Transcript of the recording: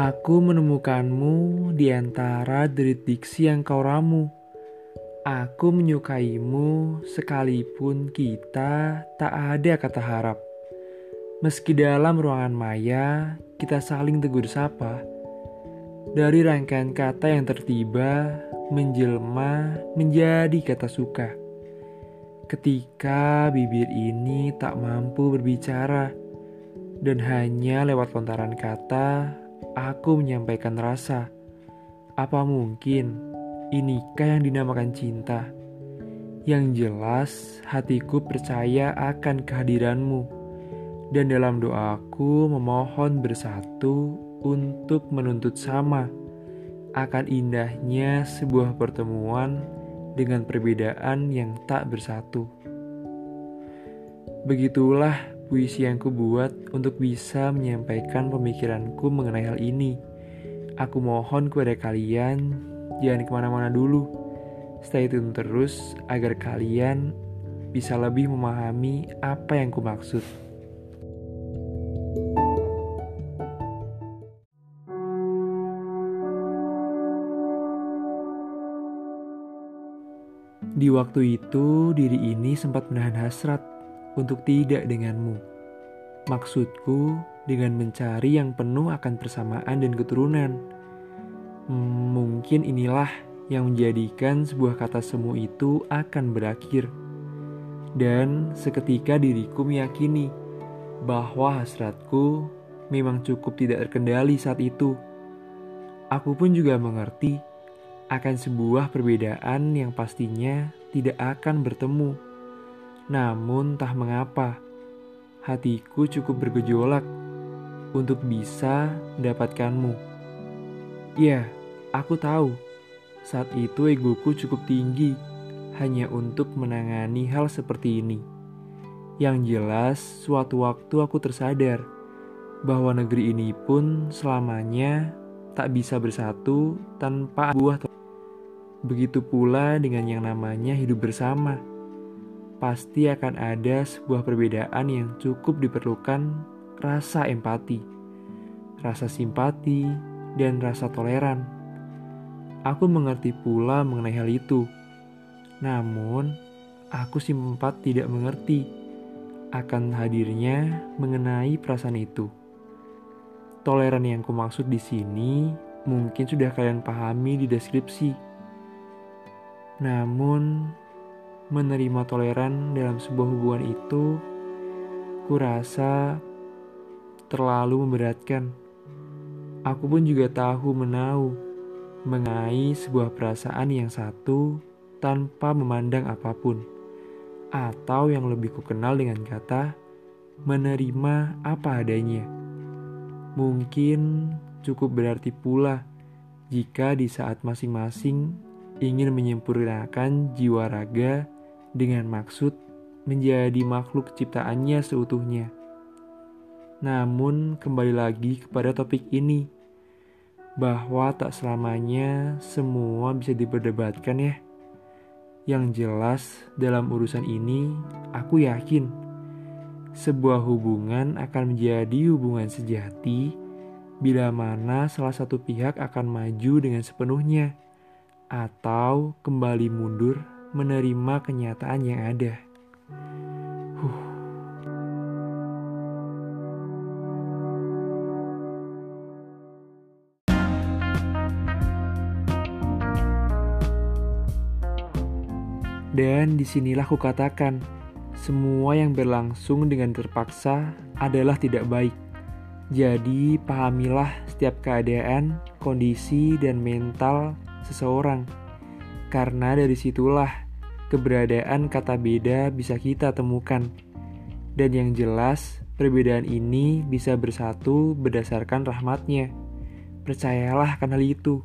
Aku menemukanmu di antara derit diksi yang kau ramu. Aku menyukaimu sekalipun kita tak ada kata harap. Meski dalam ruangan maya kita saling tegur sapa. Dari rangkaian kata yang tertiba menjelma menjadi kata suka. Ketika bibir ini tak mampu berbicara dan hanya lewat lontaran kata Aku menyampaikan rasa. Apa mungkin inikah yang dinamakan cinta? Yang jelas, hatiku percaya akan kehadiranmu, dan dalam doaku memohon bersatu untuk menuntut sama akan indahnya sebuah pertemuan dengan perbedaan yang tak bersatu. Begitulah puisi yang kubuat untuk bisa menyampaikan pemikiranku mengenai hal ini. Aku mohon kepada kalian, jangan ke mana-mana dulu. Stay tune terus agar kalian bisa lebih memahami apa yang ku maksud. Di waktu itu, diri ini sempat menahan hasrat untuk tidak denganmu. Maksudku dengan mencari yang penuh akan persamaan dan keturunan. Hmm, mungkin inilah yang menjadikan sebuah kata semu itu akan berakhir. Dan seketika diriku meyakini bahwa hasratku memang cukup tidak terkendali saat itu. Aku pun juga mengerti akan sebuah perbedaan yang pastinya tidak akan bertemu namun tak mengapa, hatiku cukup bergejolak untuk bisa mendapatkanmu. Ya, aku tahu saat itu egoku cukup tinggi hanya untuk menangani hal seperti ini. Yang jelas, suatu waktu aku tersadar bahwa negeri ini pun selamanya tak bisa bersatu tanpa buah. Begitu pula dengan yang namanya hidup bersama pasti akan ada sebuah perbedaan yang cukup diperlukan rasa empati, rasa simpati, dan rasa toleran. Aku mengerti pula mengenai hal itu. Namun, aku sempat tidak mengerti akan hadirnya mengenai perasaan itu. Toleran yang kumaksud di sini mungkin sudah kalian pahami di deskripsi. Namun, menerima toleran dalam sebuah hubungan itu kurasa terlalu memberatkan. Aku pun juga tahu menau mengenai sebuah perasaan yang satu tanpa memandang apa pun. Atau yang lebih kukenal dengan kata menerima apa adanya. Mungkin cukup berarti pula jika di saat masing-masing ingin menyempurnakan jiwa raga dengan maksud menjadi makhluk ciptaannya seutuhnya. Namun, kembali lagi kepada topik ini, bahwa tak selamanya semua bisa diperdebatkan, ya. Yang jelas, dalam urusan ini, aku yakin sebuah hubungan akan menjadi hubungan sejati bila mana salah satu pihak akan maju dengan sepenuhnya atau kembali mundur menerima kenyataan yang ada. Huh. Dan di sinilah aku katakan, semua yang berlangsung dengan terpaksa adalah tidak baik. Jadi, pahamilah setiap keadaan, kondisi, dan mental seseorang karena dari situlah keberadaan kata beda bisa kita temukan. Dan yang jelas, perbedaan ini bisa bersatu berdasarkan rahmatnya. Percayalah hal itu.